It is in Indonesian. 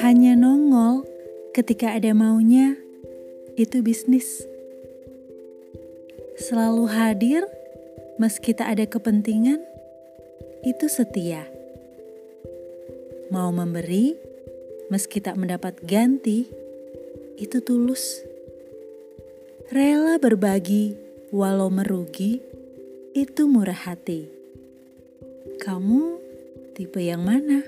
Hanya nongol ketika ada maunya, itu bisnis. Selalu hadir meski tak ada kepentingan, itu setia. Mau memberi meski tak mendapat ganti, itu tulus. Rela berbagi walau merugi, itu murah hati. Kamu tipe yang mana?